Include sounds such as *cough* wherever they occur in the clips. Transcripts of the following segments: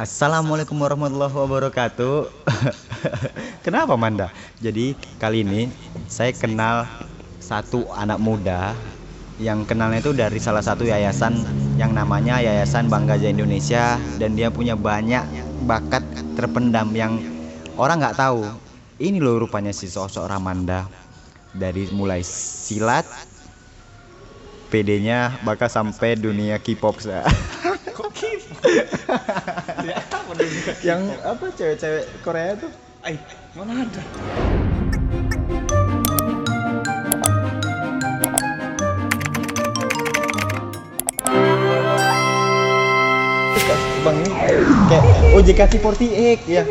Assalamualaikum warahmatullahi wabarakatuh. *laughs* Kenapa Manda? Jadi kali ini saya kenal satu anak muda yang kenalnya itu dari salah satu yayasan yang namanya Yayasan Bangga Indonesia dan dia punya banyak bakat terpendam yang orang nggak tahu. Ini loh rupanya si sosok Ramanda dari mulai silat PD-nya bakal sampai dunia K-pop? *laughs* ya *laughs* apa yang apa cewek-cewek Korea tuh Ay, mana ada? bang ini kayak oh JKT48 ya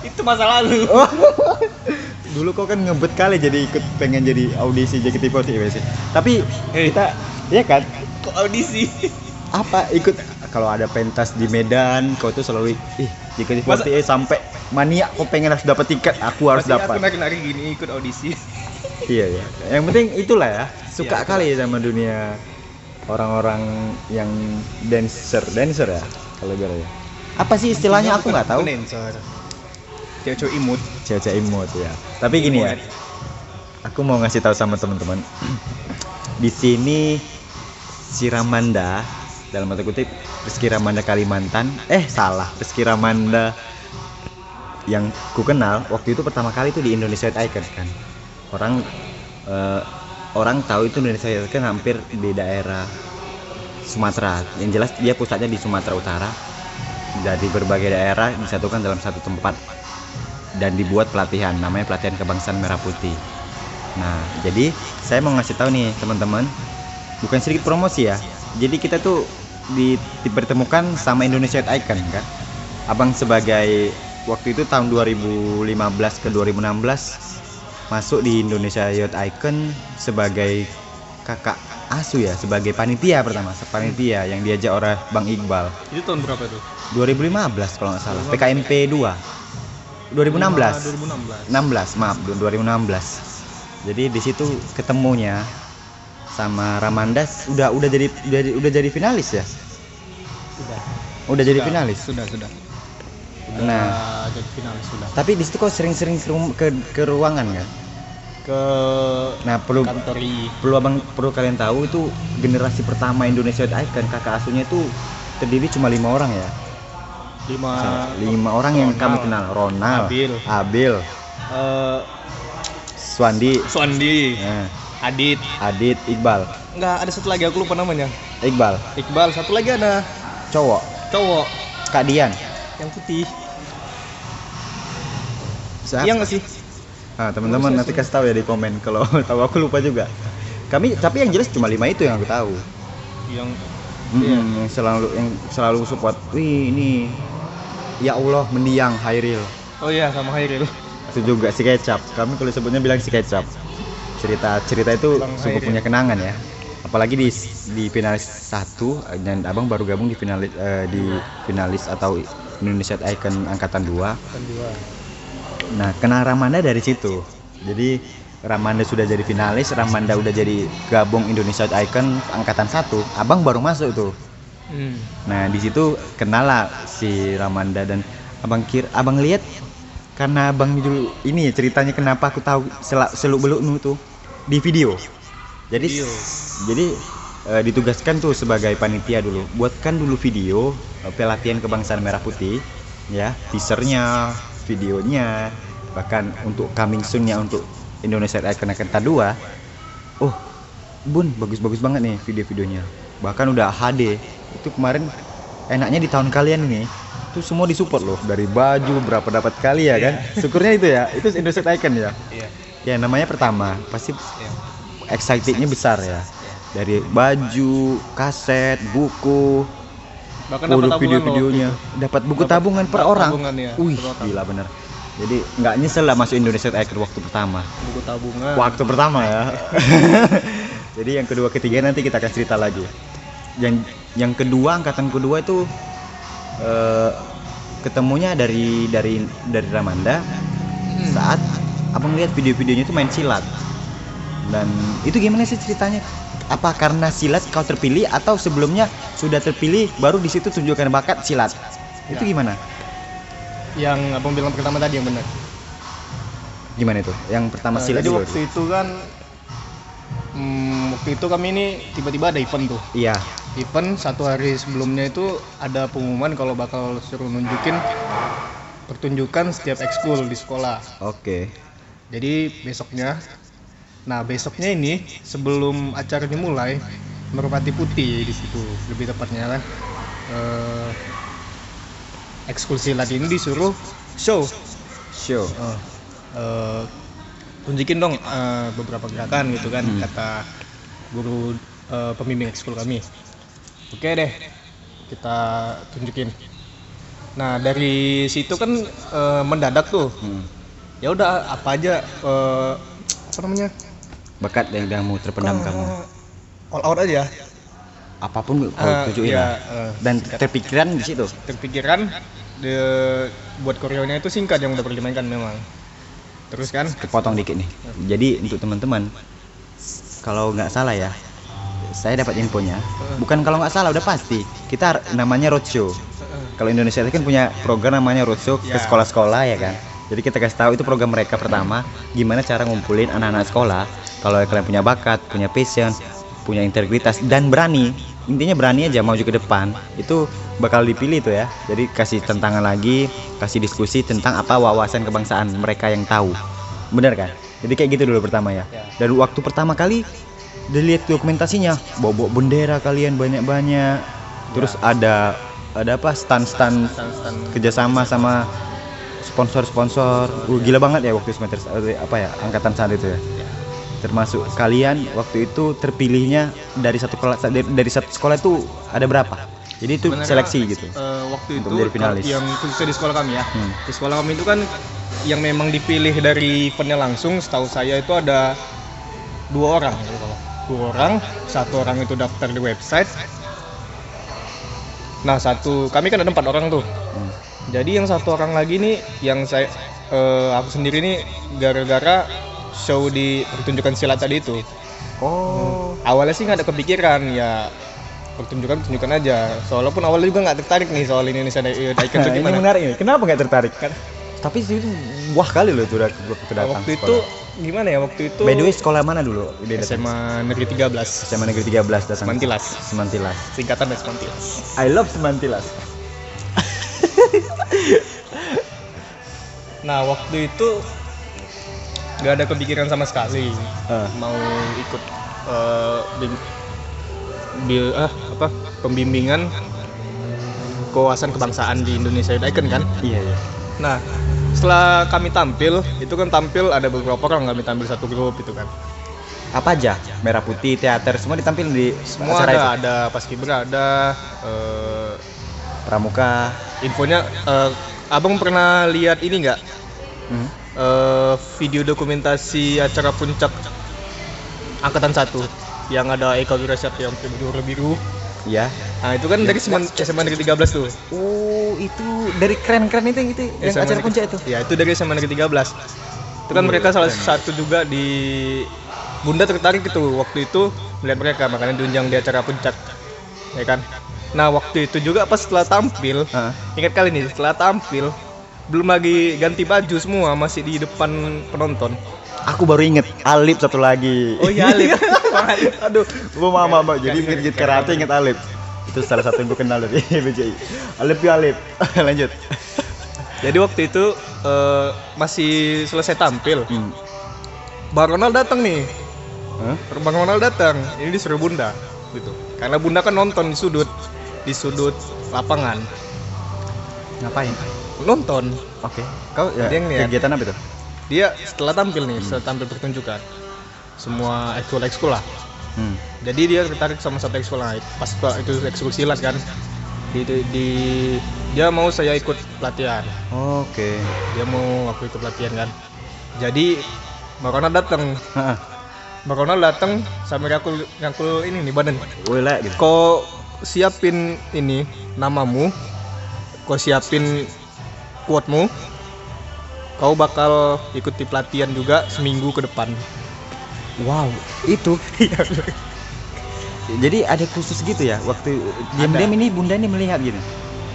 Itu masa lalu. oh. *laughs* dulu kok kan ngebet kali jadi ikut pengen jadi audisi JKT48 sih tapi Hei. kita ya kan Kok audisi? apa ikut kalau ada pentas di Medan kau tuh selalu ih JKT48 sampai mania kok pengen harus dapat tiket aku harus Berarti Aku dapat. nari-nari gini ikut audisi. *laughs* iya ya yang penting itulah ya suka Iya, kali sama dunia orang-orang yang dancer dancer ya kalau biar ya. Apa sih istilahnya? Aku nggak tahu. Dancer. Cewek-cewek imut. cewek imut ya tapi gini ya aku mau ngasih tahu sama teman-teman. *clears throat* Di sini si Ramanda dalam tanda kutip Rizky Ramanda Kalimantan. Eh salah. Rizky Ramanda yang ku kenal waktu itu pertama kali itu di Indonesia Icons kan? Orang eh, orang tahu itu Indonesia Icons hampir di daerah Sumatera. Yang jelas dia pusatnya di Sumatera Utara. Jadi berbagai daerah disatukan dalam satu tempat dan dibuat pelatihan. Namanya pelatihan kebangsaan merah putih. Nah jadi saya mau ngasih tahu nih teman-teman bukan sedikit promosi ya jadi kita tuh di, dipertemukan sama Indonesia Icon kan? Abang sebagai waktu itu tahun 2015 ke 2016 masuk di Indonesia Youth Icon sebagai kakak asuh ya sebagai panitia pertama panitia yang diajak oleh Bang Iqbal. Itu tahun berapa tuh? 2015 kalau nggak salah PKMP 2 2016 2016. 16 maaf 2016 jadi di situ ketemunya sama Ramandas udah udah jadi udah, udah jadi finalis ya? Sudah. udah jadi Sudah, finalis? Sudah, sudah. Udah Nah. jadi finalis sudah. tapi di situ kok sering-sering ke, ke, ruangan kan Ke nah perlu kantori perlu abang perlu kalian tahu itu generasi pertama Indonesia Icon kakak asuhnya itu terdiri cuma lima orang ya? Lima lima orang yang Ronald, kami kenal. Ronald Abil. Abil. Eh Swandi. Suandi, nah, Adit. Adit Iqbal Enggak, ada satu lagi aku lupa namanya. Iqbal Iqbal, satu lagi ada cowok cowok Kak Dian yang putih. Siapa? Iya nggak sih? Nah, teman-teman nanti kasih tahu ya di komen kalau *laughs* tahu aku lupa juga. Kami tapi yang jelas cuma lima itu yang aku tahu. Yang Mm, Iya. yang selalu yang selalu support. Wih, ini ya Allah mendiang Hairil. Oh iya sama Hairil. Itu juga si kecap. Kami kalau sebutnya bilang si kecap. Cerita cerita itu Bang sungguh punya kenangan ya. Apalagi di di finalis satu dan abang baru gabung di finalis eh, di finalis atau Indonesia Icon angkatan 2 dua. Nah, kenal Ramanda dari situ. Jadi Ramanda sudah jadi finalis, Ramanda udah jadi gabung Indonesia Icon angkatan satu. Abang baru masuk tuh. Hmm. Nah, di situ kenal lah si Ramanda dan abang kir, abang lihat karena abang dulu ini ya ceritanya kenapa aku tahu seluk beluk nu tuh di video. Jadi Video. jadi eh, ditugaskan tuh sebagai panitia dulu. Buatkan dulu video eh, pelatihan kebangsaan merah putih ya, teasernya, videonya, bahkan untuk coming soon-nya untuk Indonesia Icon angkatan 2. Oh, Bun, bagus-bagus banget nih video-videonya. Bahkan udah HD. Itu kemarin enaknya di tahun kalian ini itu semua disupport loh. Dari baju berapa dapat kali ya kan? Syukurnya itu ya. Itu Indonesia Icon ya. Iya. ya namanya pertama. Pasti Iya. excitednya besar ya. Dari baju kaset buku Bahkan video-videonya. dapat buku Dapat- tabungan per orang. tabungan, ya, wih per gila bener. Jadi nggak nyesel lah masuk Indonesia Icon waktu pertama. Buku tabungan. waktu pertama ya. *laughs* Jadi yang kedua ketiga nanti kita akan cerita lagi. Yang yang kedua angkatan kedua itu eh, ketemunya dari dari dari Ramanda Hmm. saat abang lihat video-videonya itu main silat dan itu gimana sih ceritanya apa karena silat kau terpilih atau sebelumnya sudah terpilih baru di situ tunjukkan bakat silat Itu Ya. gimana? Yang abang bilang pertama tadi yang benar. Gimana itu? Yang pertama Nah, silat jadi waktu itu kan hmm, waktu itu kami ini tiba-tiba ada event tuh. Iya. Event satu hari sebelumnya itu ada pengumuman kalau bakal suruh nunjukin pertunjukan setiap ekskul di sekolah. Oke. Jadi besoknya, nah besoknya ini sebelum acaranya mulai, merpati putih di situ lebih tepatnya kan. Eh, ekskul silat ini disuruh show, Show. Eh, eh, tunjukin dong eh, beberapa gerakan gitu kan Hmm. kata guru eh, pembimbing ekskul kami. Oke deh, kita tunjukin. Nah dari situ kan eh, mendadak tuh Hmm. ya udah apa aja eh, apa namanya Bakat yang yang mau terpendam Eh, kamu. all out aja Apa pun kau Eh, tunjukin iya, lah. eh, Dan terpikiran di situ. terpikiran de, buat koreonya itu singkat yang udah pernah dimainkan memang terus kan Kepotong dikit nih. Jadi untuk teman-teman kalau nggak salah ya, saya dapat infonya. Bukan kalau nggak salah udah pasti. Kita namanya roadshow. Kalau Indonesia itu kan punya program namanya roadshow ke Ya. sekolah-sekolah ya kan. Jadi kita kasih tahu itu program mereka pertama gimana cara ngumpulin anak-anak sekolah. Kalau kalian punya bakat, punya passion, punya integritas dan berani. Intinya berani aja maju ke depan. Itu bakal dipilih tuh ya. Jadi kasih tantangan lagi, kasih diskusi tentang apa wawasan kebangsaan mereka yang tahu. Bener kan? Jadi kayak gitu dulu pertama ya. Ya. Dan waktu pertama kali dilihat dokumentasinya, bawa bendera kalian banyak-banyak. Terus ada ada apa? Stand-stand kerjasama sama sponsor-sponsor. Uh, gila banget ya waktu semester eh, apa ya angkatan saat itu ya. Termasuk kalian waktu itu terpilihnya dari satu kelas dari, dari satu sekolah itu ada berapa? Jadi itu Sebenarnya, seleksi gitu. eh, waktu Untuk itu finalis. yang khususnya di sekolah kami ya. Hmm. di sekolah kami itu kan yang memang dipilih dari eventnya langsung setahu saya itu ada dua orang gitu kalau. dua orang satu orang itu daftar di website. Nah satu kami kan ada empat orang tuh. Hmm. jadi yang satu orang lagi nih yang saya eh, aku sendiri nih gara-gara show di pertunjukan silat tadi itu. Oh. Awalnya sih nggak ada kepikiran ya pertunjukan pertunjukan aja. Soalnya pun awalnya juga nggak tertarik nih soal Indonesia Dai- Daiken itu ini gimana. menarik ini. Kenapa nggak tertarik? Kan tapi itu wah kali loh itu udah waktu datang waktu sekolah. itu gimana ya waktu itu by the way sekolah mana dulu? Dia? SMA Negeri 13 SMA Negeri 13 datang. Semantilas. Semantilas. Singkatan dari Semantilas. I love Semantilas. *laughs* Nah waktu itu nggak ada kepikiran sama sekali. Ah. mau ikut eh, bim- bi- ah, apa pembimbingan kewawasan kebangsaan di Indonesia Daiken kan? Iya iya Nah, setelah kami tampil, itu kan tampil ada beberapa orang kami tampil satu grup itu kan. apa aja merah putih teater semua ditampilin di Semua acara ada, itu ada paskibra ada eh, pramuka infonya eh, Abang pernah lihat ini nggak? Hmm. Eh, video dokumentasi acara puncak angkatan satu yang ada Eka Wirasat yang biru biru. Iya Nah, itu kan dari SMA, SMA Negeri 13 tuh. oh itu dari keren-keren itu yang itu yang SMA acara puncak itu Ya, itu dari SMA Negeri 13. Itu kan Uh, mereka salah keren. satu juga di Bunda tertarik itu waktu itu melihat mereka makanya diundang di acara puncak. Ya kan? Nah, waktu itu juga pas setelah tampil, Heeh. ingat kali nih, setelah tampil belum lagi ganti baju semua masih di depan penonton. Aku baru inget Alip satu lagi Oh iya, Alip. *laughs* aduh gua mama mama jadi inget inget karate inget Alip itu salah satu yang gue kenal dari *laughs* BCI Alip ya Alip *laughs* lanjut Jadi waktu itu eh, masih selesai tampil, hmm. Bang Ronald datang nih. Hah? Bang Ronald datang, ini disuruh Bunda gitu. Karena Bunda kan nonton di sudut di sudut lapangan. ngapain Nonton. oke kau ya, Dia kegiatan apa itu Dia setelah tampil nih, setelah tampil pertunjukan. Semua ekskul ekskul lah. hmm. Jadi dia tertarik sama satu ekskul lah. Pas itu ekskul silat kan. Di, di, di- dia mau saya ikut pelatihan. oke Dia mau aku ikut pelatihan kan. Jadi Bang Ronald datang. Ronald datang sampai nyakul nyakul ini nih badan. Woi, lah, gitu kau siapin ini namamu kau siapin quote-mu kau bakal ikuti pelatihan juga seminggu ke depan. Wow itu? Jadi ada khusus gitu ya? Waktu diam-diam ini bunda ini melihat gitu?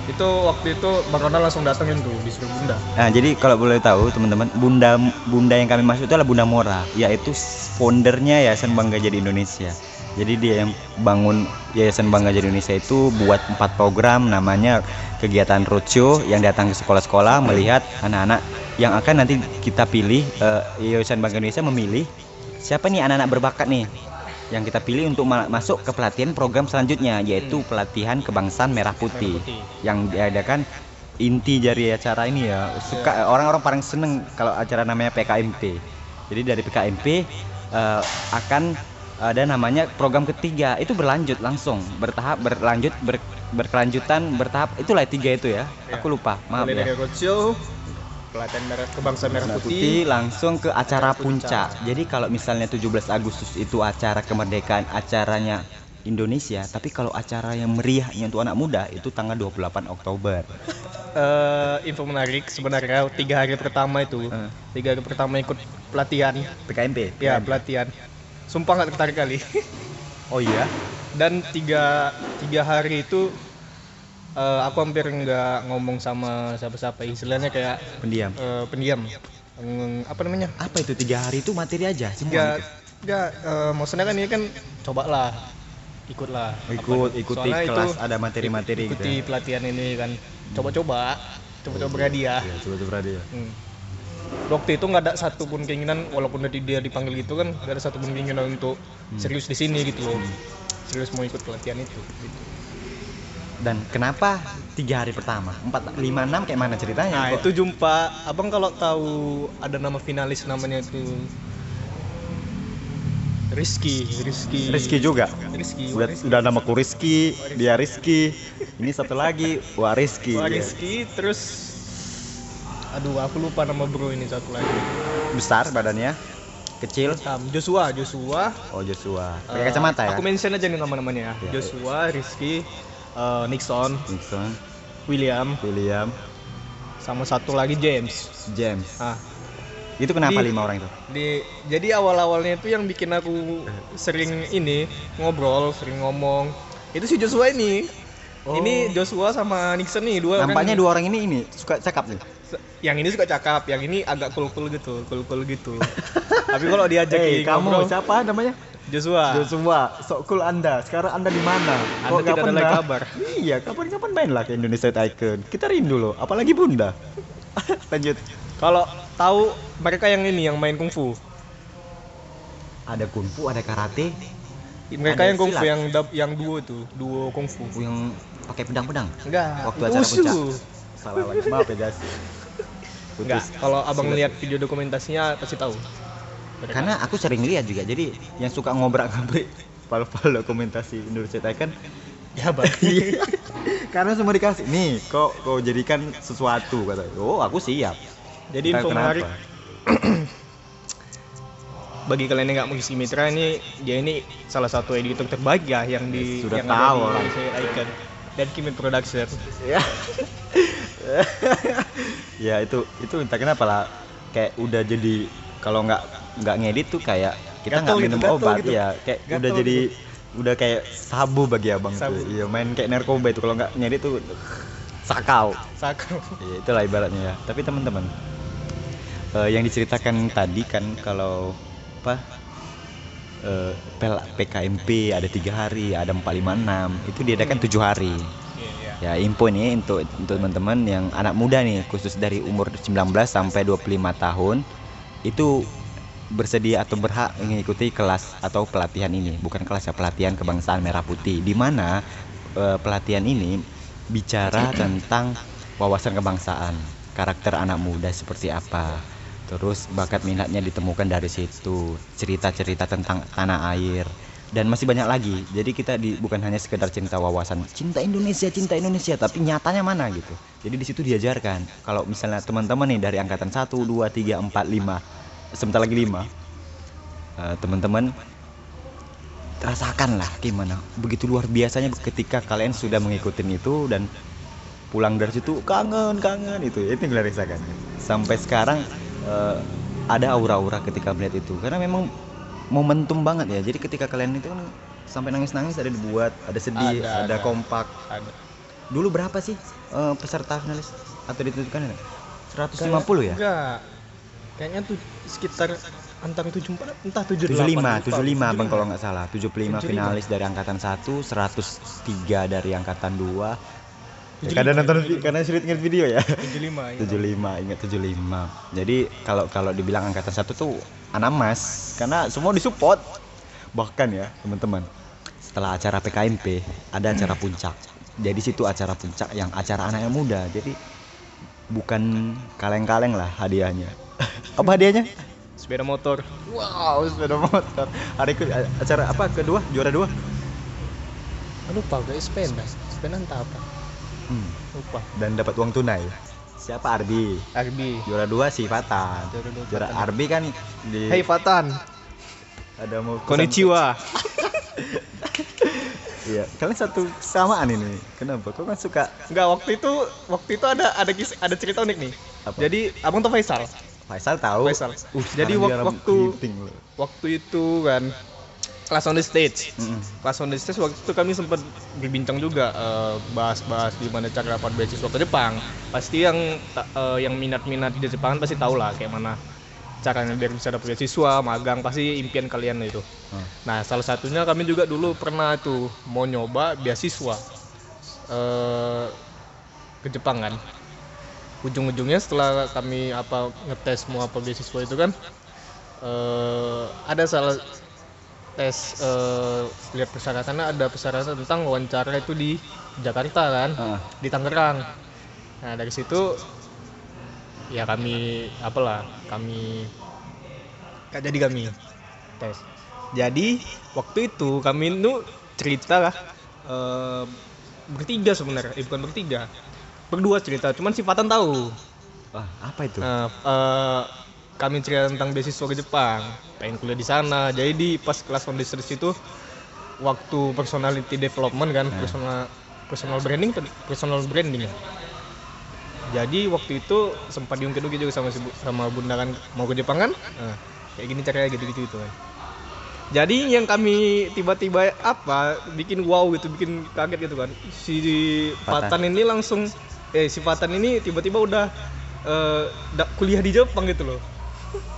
Itu waktu itu Bang Ronald langsung datengin tuh disuruh bunda. Nah, jadi kalau boleh tahu teman-teman, bunda bunda yang kami maksud itu adalah Bunda Mora, yaitu foundernya Yayasan Bangga Jadi Indonesia. Jadi dia yang bangun Yayasan Bangga Jadi Indonesia itu buat empat program namanya kegiatan roadshow yang datang ke sekolah-sekolah melihat anak-anak yang akan nanti kita pilih eh, Yayasan Bangga Indonesia memilih siapa nih anak-anak berbakat nih yang kita pilih untuk ma- masuk ke pelatihan program selanjutnya yaitu pelatihan kebangsaan merah putih Putih. yang diadakan inti dari acara ini ya. Suka orang-orang paling seneng kalau acara namanya PKMP jadi dari PKMP eh, akan ada namanya program ketiga. Itu berlanjut langsung bertahap berlanjut ber- berkelanjutan bertahap. Itulah tiga itu ya. Ya. aku lupa. Maaf mulai ya pelatihan merah kebangsaan merah Merah putih, putih langsung ke acara Acara puncak. puncak. Jadi kalau misalnya 17 Agustus itu acara kemerdekaan acaranya Indonesia, tapi kalau acara yang meriahnya untuk anak muda itu tanggal 28 Oktober. Eh, info menarik sebenarnya tiga hari pertama itu Eh. tiga hari pertama ikut pelatihan PKMP. ya pelatihan sumpah nggak tertarik kali Oh iya. dan tiga tiga hari itu eh, aku hampir nggak ngomong sama siapa-siapa istilahnya kayak Pendiam. eh, pendiam Ng- apa namanya Apa itu tiga hari itu materi aja semua. gitu? nggak eh, maksudnya kan ini kan cobalah ikutlah Ikut Apa- ikuti soalnya itu kelas ada materi-materi gitu. ikuti ya. pelatihan ini kan coba-coba coba-coba berhadiah Iya, coba-coba dia. Hmm. Waktu itu nggak ada satupun keinginan walaupun tadi dia dipanggil gitu kan nggak ada satupun keinginan untuk Hmm. serius di sini gitu loh. Serius mau ikut pelatihan itu. Gitu. Dan kenapa tiga hari pertama? Empat, lima, enam kayak mana ceritanya? Nah itu jumpa abang kalau tahu ada nama finalis namanya itu Rizky, Rizky, Rizky juga. Rizky, Udah, Rizky. udah namaku Rizky, dia Rizky. Ini satu lagi, Wah Rizky. Wah, Rizky, terus aduh aku lupa nama bro ini satu lagi. Besar badannya, kecil. Um, Joshua, Joshua, Oh Joshua. Pakai Eh, kacamata ya? Aku mention aja nih nama-namanya ya. Joshua, Rizky, eh, Nixon, Nixon, William, William, sama satu lagi James. James. Ah, Itu kenapa Di- lima orang itu? di jadi awal-awalnya itu yang bikin aku sering ini ngobrol, sering ngomong. Itu si Joshua ini. Oh. Ini Joshua sama Nixon nih dua Nampaknya orang. dua orang ini ini suka cakap nih. Yang ini suka cakap, yang ini agak cool-cool gitu, cool-cool gitu. *laughs* Tapi kalau diajak Hey, kamu ngobrol, siapa namanya? Joshua. Joshua, sok cool Anda. Sekarang Anda di mana? Anda Kok tidak ada lagi kabar. Iya, kapan-kapan mainlah ke Indonesia Icon. Kita rindu loh, apalagi Bunda. *laughs* Lanjut. Kalau tahu mereka yang ini yang main kungfu. Ada kungfu, ada karate, Mereka Ada yang kungfu yang yang duo tuh, duo kungfu. yang pakai pedang-pedang. Enggak, Waktu acara Wushu. puncak. Salah lagi, maaf ya guys. Enggak, kalau abang lihat video dokumentasinya pasti tahu. Karena aku sering lihat juga, jadi yang suka ngobrak-ngabrik *laughs* file-file dokumentasi Indonesia Icon ya bang. *laughs* Iya. Karena semua dikasih. Nih, kok kau jadikan sesuatu kata. Oh, aku siap. Jadi Entah info menarik *clears throat* bagi kalian yang nggak mengisi mitra ini dia ini salah satu editor terbaik ya yang di Sudah yang tahu ada orang. di Indonesia Icon dan Kimi Production. Ya. *laughs* ya itu itu entah kenapa lah kayak udah jadi kalau nggak nggak ngedit tuh kayak kita nggak gitu, minum gatel obat gitu. ya kayak Gatel udah jadi gitu. udah kayak sabu bagi abang Sabu. tuh iya main kayak narkoba itu kalau nggak ngedit tuh sakau Sakau. ya, itulah ibaratnya ya tapi teman-teman eh, yang diceritakan tadi kan kalau apa eh, pel- PKMP ada tiga hari ada 456 itu diadakan tujuh hari Ya info nih untuk untuk teman-teman yang anak muda nih khusus dari umur 19 sampai 25 tahun itu bersedia atau berhak mengikuti kelas atau pelatihan ini. Bukan kelas ya pelatihan kebangsaan merah putih. Di mana eh, pelatihan ini bicara tentang wawasan kebangsaan karakter anak muda seperti apa. Terus bakat minatnya ditemukan dari situ cerita-cerita tentang tanah air dan masih banyak lagi. Jadi kita di, bukan hanya sekedar cinta wawasan cinta Indonesia cinta Indonesia tapi nyatanya mana gitu. Jadi di situ diajarkan. Kalau misalnya teman-teman nih dari angkatan 1 2 3 4 5 sebentar lagi 5 eh, teman-teman rasakan lah gimana begitu luar biasanya ketika kalian sudah mengikuti itu dan pulang dari situ kangen kangen itu itu yang kalian rasakan sampai sekarang eh, ada aura-aura ketika melihat itu karena memang momentum banget ya jadi ketika kalian itu kan sampai nangis-nangis ada dibuat ada sedih Ada, ada, ada. kompak Ada. dulu berapa sih eh, peserta finalis atau ditentukan enggak? 150 ya? Enggak. Kayaknya tuh sekitar antara 74 entah 75, 78. 75 Bang kalau nggak salah. 75 75. finalis dari angkatan 1, 103 dari angkatan 2. Ya, 75, kadang nonton 75. karena sering ingat video ya. 75 ya. 75, ingat 75. Jadi kalau kalau dibilang angkatan 1 tuh anak mas karena semua disupport. Bahkan ya, teman-teman. Setelah acara PKMP, ada acara puncak. Jadi situ acara puncak yang acara anak yang muda. Jadi bukan kaleng-kaleng lah hadiahnya. Apa hadiahnya? Sepeda motor. Wow, sepeda motor. Hari ke acara apa? Kedua, juara dua. Aduh, lupa kayak sepeda. Sepeda entah apa. Hmm. Lupa. Dan dapat uang tunai. Siapa Arbi? Arbi. Juara dua si Fatan. Juara dua Juara Fatan. Arbi kan di Hey Fatan. ada mau Konnichiwa. *laughs* Iya, kalian satu samaan ini. Kenapa? Kau kan suka Enggak, waktu itu waktu itu ada ada ada cerita unik nih. Apa? Jadi Abang tuh Faisal. Faisal tahu. Faisal. Uh, Jadi wak- waktu-. Waktu itu kan kelas on the stage. Mm-mm. Kelas on the stage waktu itu kami sempat berbincang juga eh, bahas-bahas gimana cara dapat beasiswa ke Jepang. Pasti yang eh, yang minat-minat di Jepang pasti tahu lah kayak mana caranya biar bisa dapat beasiswa, magang pasti impian kalian itu. Hmm. Nah, salah satunya kami juga dulu pernah tuh mau nyoba beasiswa eh ke Jepang kan. Ujung-ujungnya setelah kami apa ngetes mau apa beasiswa itu kan eh ada salah tes eh lihat persyaratannya ada persyaratan tentang wawancara itu di Jakarta kan, Ah. di Tangerang. Nah, dari situ ya kami apalah kami gak jadi kami tes jadi waktu itu kami itu cerita lah eh, bertiga sebenarnya eh, bukan bertiga berdua cerita cuman si Fatan tahu. Wah, apa itu? nah eh, kami cerita tentang beasiswa ke Jepang. Pengen kuliah di sana. Jadi di pas kelas on research itu waktu personality development kan Nah. personal personal branding personal branding. Ya jadi waktu itu sempat diungkit-ungkit juga sama si sama bunda kan mau ke Jepang kan? Nah, kayak gini caranya gitu-gitu itu kan. Jadi yang kami tiba-tiba apa bikin wow gitu bikin kaget gitu kan. Si Fatan. Fatan ini langsung eh si Fatan ini tiba-tiba udah eh, da- kuliah di Jepang gitu loh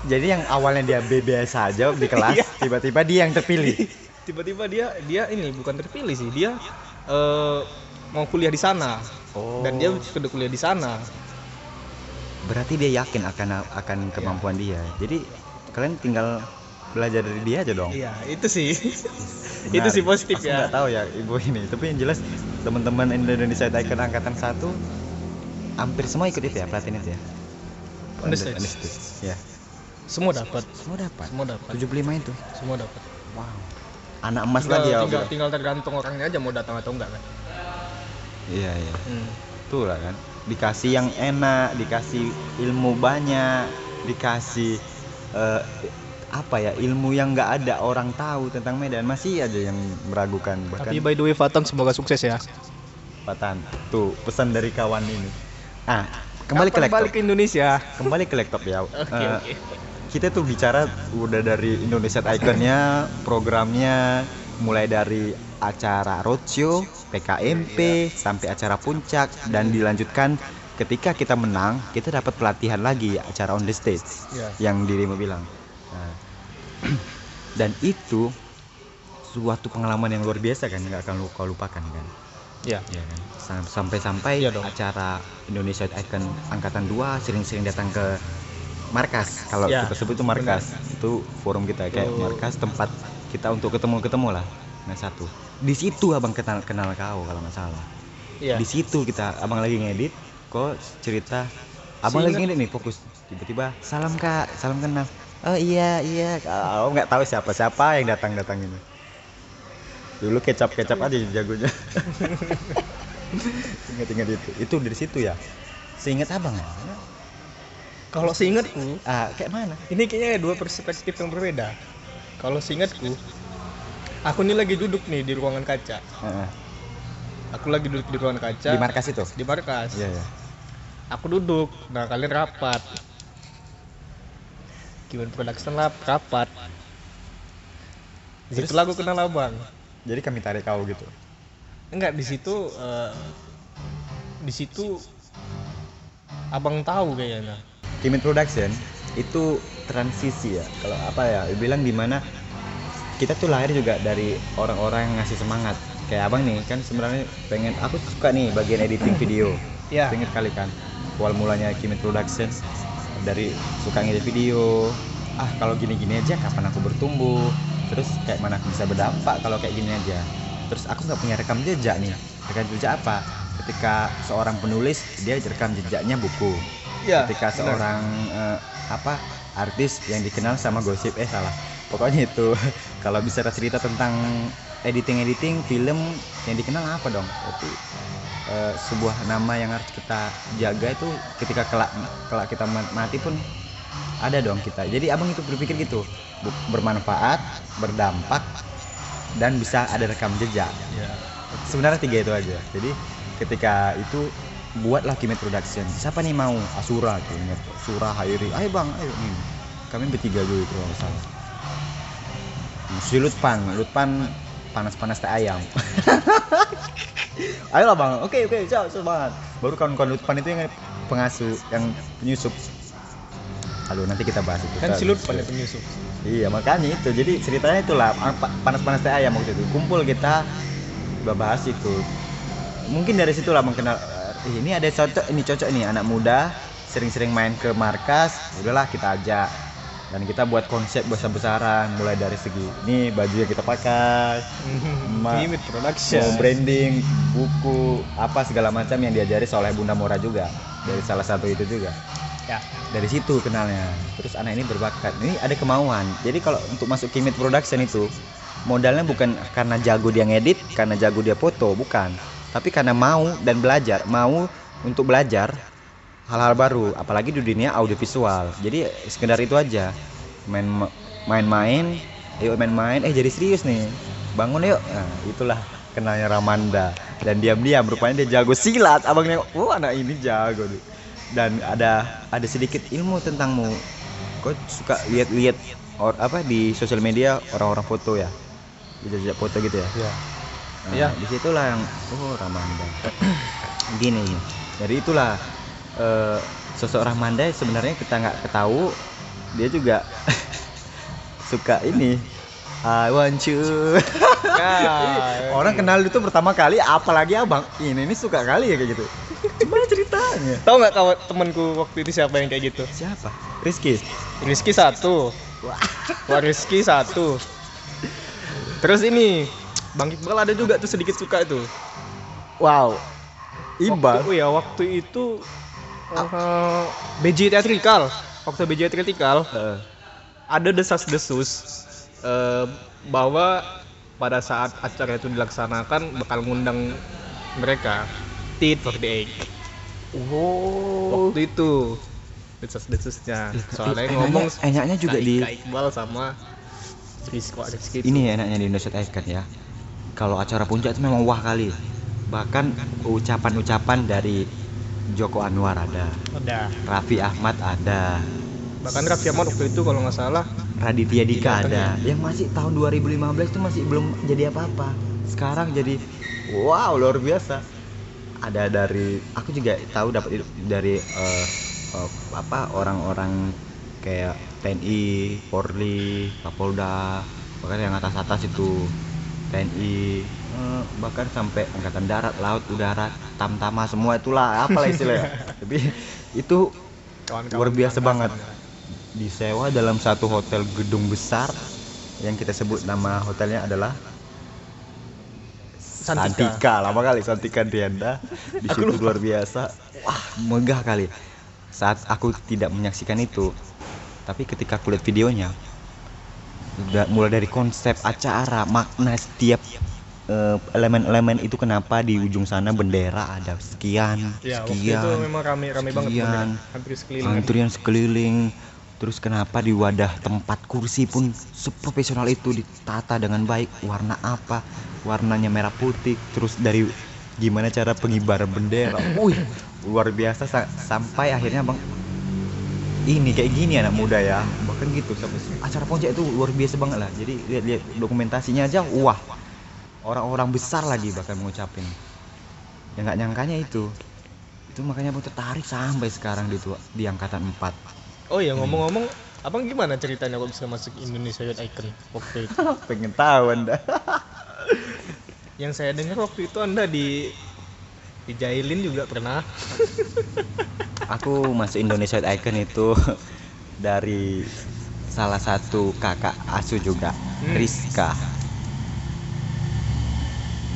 Jadi yang awalnya dia B biasa aja di kelas, Iya. tiba-tiba dia yang terpilih. *laughs* tiba-tiba dia dia ini bukan terpilih sih dia eh, mau kuliah di sana Oh. dan dia sudah kuliah di sana berarti dia yakin akan akan kemampuan dia. Jadi kalian tinggal belajar dari dia aja dong. iya itu sih *laughs* itu Benar. sih positif Aku ya nggak tahu ya ibu ini, tapi yang jelas teman-teman Indonesia Icon angkatan satu hampir semua ikut itu ya pelatihan itu ya. Stage, Ya. semua dapat Semua dapat. semua dapat 75 itu. semua dapat Wow. Anak emas tinggal, lagi ya. tinggal, Bro. tinggal tergantung orangnya aja mau datang atau enggak kan Iya, iya. hmm. Tuh lah kan. Dikasih yang enak, dikasih ilmu banyak, dikasih eh, apa ya ilmu yang nggak ada orang tahu tentang Medan masih aja yang meragukan bahkan tapi by the way Fatan semoga sukses ya Patan tuh pesan dari kawan ini ah kembali ke Kapan laptop. balik ke Indonesia. Kembali ke laptop ya. *laughs* Oke Eh, oke. kita tuh bicara udah dari Indonesia Iconnya programnya mulai dari acara roadshow PKMP sampai acara puncak dan dilanjutkan ketika kita menang kita dapat pelatihan lagi acara on the stage Iya. yang dirimu bilang. Nah, *clears throat* dan itu suatu pengalaman yang luar biasa kan nggak akan kau lupakan kan? Ya ya kan? Sam- sampai-sampai Iya dong. acara Indonesia Icon angkatan 2 sering-sering datang ke markas. Kalau Ya, kita sebut itu markas. Itu forum kita kayak Tuh. markas tempat kita untuk ketemu-ketemu lah. Nah satu. Di situ abang kenal kenal kau kalau nggak salah. Iya. Di situ kita abang lagi ngedit kok cerita. Abang lagi Seingat- ngedit nih fokus. Tiba-tiba salam kak. Salam kenal. Oh iya iya. Kau nggak tahu siapa siapa yang datang datang ini. Dulu kecap kecap aja jagonya *laughs* ingat ingat itu. Itu dari situ ya. Seingat abang ya? Kalau seingatku ah kayak mana? ini kayaknya dua perspektif yang berbeda. Kalau seingatku aku ini lagi duduk nih di ruangan kaca. Aku lagi duduk di ruangan kaca. Di markas itu? Di markas. Iya ya aku duduk. Nah kalian rapat. Kiwan Production Lab rapat. Di Terus? situ lagu kenal abang. Jadi kami tarik kau gitu enggak di situ eh, di situ abang tahu kayaknya. Kimit Production itu transisi ya. Kalau apa ya bilang di mana kita tuh lahir juga dari orang-orang yang ngasih semangat. Kayak abang nih kan sebenarnya pengen aku suka nih bagian editing video. Ya Ingat kali kan awal mulanya Kimit Production dari suka ngedit video. Ah kalau gini-gini aja kapan aku bertumbuh? Terus kayak mana aku bisa berdampak kalau kayak gini aja terus aku nggak punya rekam jejak nih. Rekam jejak apa? Ketika seorang penulis dia rekam jejaknya buku. Ya ketika seorang eh, apa artis yang dikenal sama gosip eh salah. Pokoknya itu *laughs* kalau bisa cerita tentang editing editing film yang dikenal apa dong? Berarti eh, sebuah nama yang harus kita jaga itu ketika kelak kelak kita ma- mati pun ada dong kita. Jadi abang itu berpikir gitu bermanfaat berdampak dan bisa ada rekam jejak. Ya sebenarnya tiga itu aja. Jadi ketika itu buatlah Kimit Production siapa nih mau? Asura ingat Asura Hairi. Ayo bang ayo. Nih. Kami bertiga dulu itu kalau salah. Si Lutpan Lutpan panas-panas teh ayam. *laughs* Ayolah bang. Oke oke. Siap siap banget. Baru kawan-kawan Lutpan itu yang pengasuh yang penyusup Aduh nanti kita bahas itu. Kan si Lutpan ya penyusup. Iya makanya itu. Jadi ceritanya itulah apa- panas-panas teh ayam waktu itu. Kumpul kita bahas itu. Mungkin dari situlah mengenal "Eh, ini ada cocok ini cocok nih anak muda sering-sering main ke markas udahlah kita ajak. Dan kita buat konsep besar-besaran mulai dari segi ini baju yang kita pakai Ma- Kimit Production. mau branding buku apa segala macam yang diajari oleh Bunda Mora juga dari salah satu itu juga ya. Dari situ kenalnya. Terus anak ini berbakat. Ini ada kemauan. Jadi kalau untuk masuk Kimit Production itu modalnya bukan karena jago dia ngedit karena jago dia foto bukan. Tapi karena mau dan belajar. Mau untuk belajar hal-hal baru apalagi di dunia audiovisual. Jadi sekedar itu aja. Main main-main ayo main-main. Eh jadi serius nih. Bangun yuk. Nah, itulah kenalnya Ramanda. Dan diam-diam. Rupanya dia jago silat. Abang nengok oh anak ini jago tuh dan ada ada sedikit ilmu tentangmu. Kau suka lihat-lihat or apa di sosial media orang-orang foto ya? Jejak foto gitu ya? Ya. Nah, Iya. di situlah yang oh Ramanda *clears throat* gini. Dari itulah eh, sosok Ramanda sebenarnya kita nggak ketahu. Dia juga *laughs* suka ini. I want you. Ya, *laughs* orang kenal itu pertama kali apalagi abang. Ini ini suka kali ya kayak gitu. Gimana ceritanya tahu nggak kawan temanku waktu itu siapa yang kayak gitu? Siapa? Rizky. Rizky satu. Wah. Rizky satu. Terus ini Bang Iqbal ada juga tuh sedikit suka itu. Wow. Iqbal. Waktu, ya waktu itu eh, BJ teatrikal waktu BJ teatrikal Eh, ada desas-desus eh, bahwa pada saat acara itu dilaksanakan bakal ngundang mereka Tit 48 oh waktu itu. Desas-desusnya soalnya enaknya- ngomong enaknya juga di- Iqbal sama Rizky itu. ini enaknya di Indonesia Icon ya. Kalau acara puncak itu memang wah kali. Bahkan ucapan-ucapan dari Joko Anwar ada. Ada. Raffi Ahmad ada. Bahkan Raffi Ahmad waktu itu kalau nggak salah Raditya Dika ada. yang masih tahun 2015 itu masih belum jadi apa-apa. Sekarang jadi wow luar biasa ada dari aku juga tahu dapat dari eh, eh, apa orang-orang kayak TNI, Polri, Kapolda bahkan yang atas-atas itu TNI eh, bahkan sampai angkatan darat, laut, udara, tamtama semua itulah apalah istilahnya *laughs* tapi itu kawan-kawan Luar biasa kawan-kawan. banget. disewa dalam satu hotel gedung besar yang kita sebut nama hotelnya adalah Santika. Santika, lama kali Santika Dianda di Aku situ luar biasa wah megah kali saat aku tidak menyaksikan itu tapi ketika aku lihat videonya udah mulai dari konsep acara makna setiap eh, elemen-elemen itu kenapa di ujung sana bendera ada sekian ya waktu sekian itu memang rame-rame banget sekian, bener. hampir sekeliling antrian sekeliling terus kenapa di wadah tempat kursi pun seprofesional itu ditata dengan baik warna apa warnanya merah putih terus dari gimana cara pengibaran bendera. Wih luar biasa sa- sampai akhirnya bang ini kayak gini anak muda ya. Bahkan gitu acara puncak itu luar biasa banget lah. Jadi lihat-lihat dokumentasinya aja wah orang-orang besar lagi bahkan mengucapin. Ya nggak nyangkanya itu. Itu makanya abang tertarik sampai sekarang di tua, di angkatan 4 oh ya ngomong-ngomong abang gimana ceritanya kok bisa masuk Indonesia Youth Icon waktu itu? *laughs* Pengen tahu anda *laughs* yang saya dengar waktu itu anda di dijailin juga pernah *laughs* aku masuk Indonesia Icon itu *laughs* dari salah satu kakak asuh juga Hmm. Rizka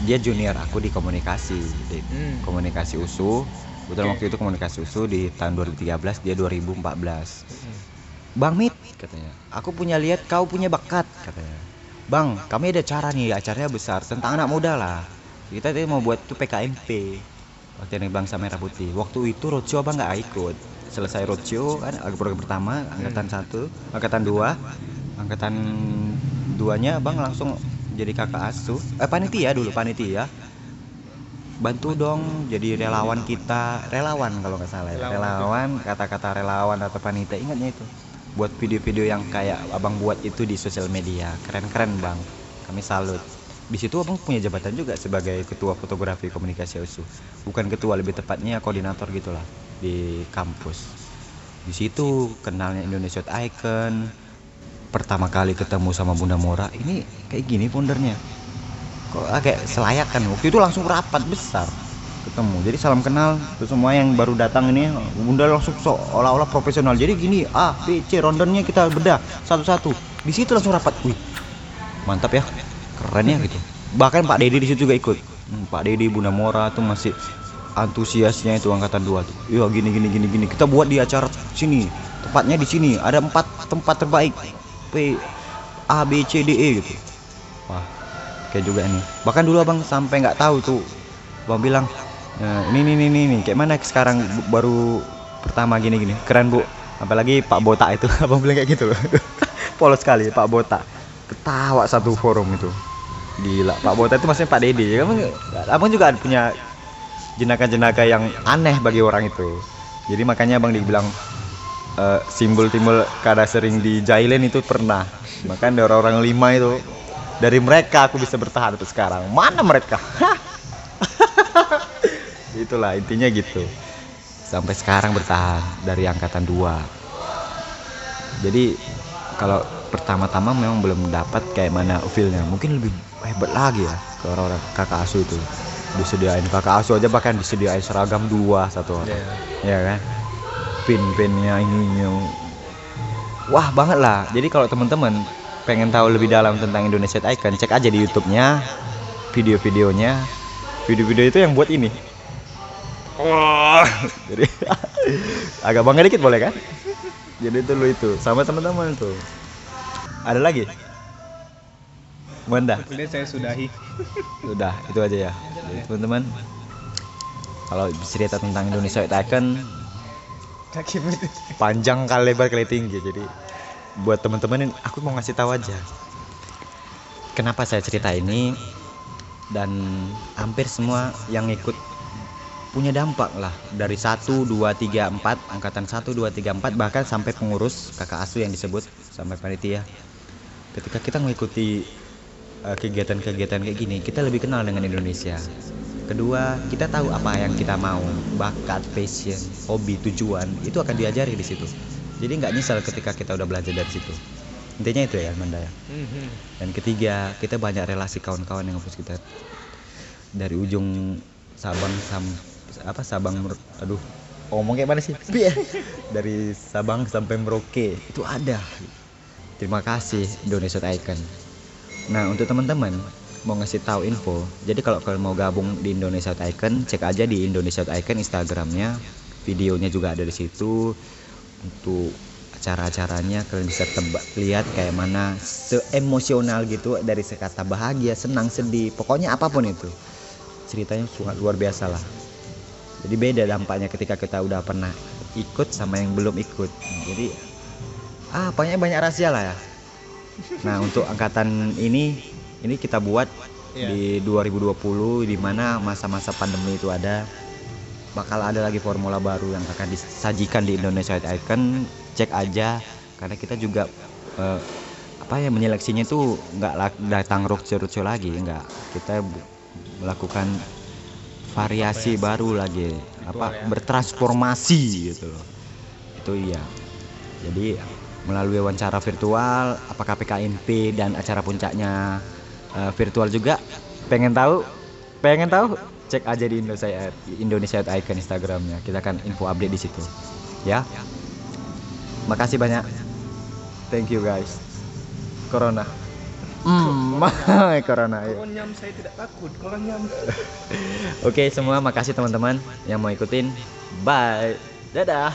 dia junior aku di komunikasi di Hmm. komunikasi USU betul Oke. waktu itu komunikasi USU di tahun 2013 dia 2014 Hmm. Bang Mit katanya aku punya lihat kau punya bakat katanya Bang kami ada cara nih acaranya besar tentang anak muda lah. Kita tadi mau buat tuh PKMP waktu yang bangsa merah putih waktu itu roadshow abang nggak ikut. Selesai roadshow kan program pertama angkatan satu angkatan dua. Angkatan duanya abang langsung jadi kakak asuh. Eh panitia dulu panitia. Bantu dong jadi relawan kita. Relawan kalau nggak salah ya. Relawan kata-kata relawan atau panitia ingatnya itu buat video-video yang kayak abang buat itu di sosial media. Keren-keren bang. Kami salut. Di situ abang punya jabatan juga sebagai ketua fotografi komunikasi USU bukan ketua lebih tepatnya koordinator gitulah di kampus. Di situ kenalnya Indonesia Icon pertama kali ketemu sama Bunda Mora. Ini kayak gini foundernya. Kok agak selayakan waktu itu langsung rapat besar ketemu. Jadi salam kenal terus semua yang baru datang ini. Bunda langsung seolah-olah profesional. Jadi gini A B C rondennya kita bedah satu-satu. Di situ langsung rapat. Wih mantap ya. Keren ya gitu. Bahkan Pak Dedi di situ juga ikut. Hmm, Pak Dedi Bunda Mora tuh masih antusiasnya itu angkatan dua tuh. Iya gini gini gini gini. Kita buat di acara sini. Tepatnya di sini. Ada empat tempat terbaik. P A B C D E gitu. Wah kayak juga ini. Bahkan dulu abang sampai nggak tahu tuh. Abang bilang "Eh, ini ini ini ini kayak mana sekarang baru pertama gini gini keren bu. Apalagi Pak Botak itu. *laughs* Abang bilang kayak gitu loh. *laughs* Polos sekali Pak Botak. Ketawa satu forum itu. Gila. Pak Botak itu maksudnya Pak Dedi abang, juga punya jenaka-jenaka yang aneh bagi orang itu. Jadi makanya abang dibilang eh, simbol-simbol kada sering dijailin itu pernah. Makanya orang-orang lima itu dari mereka aku bisa bertahan sampai sekarang. Mana mereka *laughs* itulah intinya gitu. Sampai sekarang bertahan dari angkatan dua. Jadi kalau pertama-tama memang belum dapat kayak mana feelnya. Mungkin lebih hebat lagi ya ke orang-orang kakak asuh itu. Disediain kakak asuh aja bahkan disediain seragam dua satu orang. Ya kan? Pin-pinnya ini wah banget lah. Jadi kalau teman-teman pengen tahu lebih dalam tentang Indonesia Icon cek aja di YouTube-nya video-videonya. Video-video itu yang buat ini wah jadi *laughs* agak bangga dikit boleh kan? Jadi itu lu itu sama teman-teman tuh. Ada lagi? Wanda Udah saya sudahi. udah itu aja ya. Jadi, teman-teman kalau cerita tentang Indonesia Icon Kaki betul. panjang kali lebar kali tinggi. Jadi buat teman-teman ini, aku mau ngasih tahu aja. Kenapa saya cerita ini? Dan hampir semua yang ikut punya dampak lah. Dari 1 2 3 4 angkatan 1 2 3 4 bahkan sampai pengurus kakak asuh yang disebut sampai panitia. Ketika kita mengikuti eh, kegiatan-kegiatan kayak gini kita lebih kenal dengan Indonesia. Kedua kita tahu apa yang kita mau. Bakat passion hobi tujuan itu akan diajari di situ. Jadi nggak nyesal ketika kita udah belajar dari situ. Intinya itu ya Manda ya. Mhm. dan ketiga kita banyak relasi kawan-kawan yang harus kita. Dari ujung Sabang sam apa Sabang Mer- aduh. Ngomong kayak mana sih? Bi, ya. *laughs* dari Sabang sampai Merauke. Itu ada. Terima kasih Indonesia Icon. Nah untuk teman-teman mau ngasih tahu info. Jadi kalau kalian mau gabung di Indonesia Icon cek aja di Indonesia Icon Instagramnya. Videonya juga ada di situ. Untuk acara-acaranya kalian bisa tebak lihat kayak mana seemosional gitu dari sekata bahagia senang sedih pokoknya apa pun itu. Ceritanya sangat luar biasa lah jadi beda dampaknya ketika kita udah pernah ikut sama yang belum ikut. Jadi ah pokoknya banyak rahasia lah ya. Nah untuk angkatan ini ini kita buat Iya. di 2020 di mana masa-masa pandemi itu ada. Bakal ada lagi formula baru yang akan disajikan di Indonesia Icon. Cek aja karena kita juga eh, apa ya menyeleksinya itu nggak datang roadshow-roadshow lagi nggak. Kita bu- melakukan variasi baru lagi apa ya. bertransformasi gitu loh. Itu iya. Jadi melalui wawancara virtual apakah PKMP dan acara puncaknya eh, virtual juga pengen tahu? Pengen tahu? Cek aja di Indonesia Indonesia Icon Instagramnya. Kita akan info update di situ. Ya? Makasih banyak. Thank you guys. Corona Hmm, *laughs* corona ya. Saya tidak takut. Kalau nyam *laughs* Oke semua makasih teman-teman yang mau ikutin. Bye. Dadah.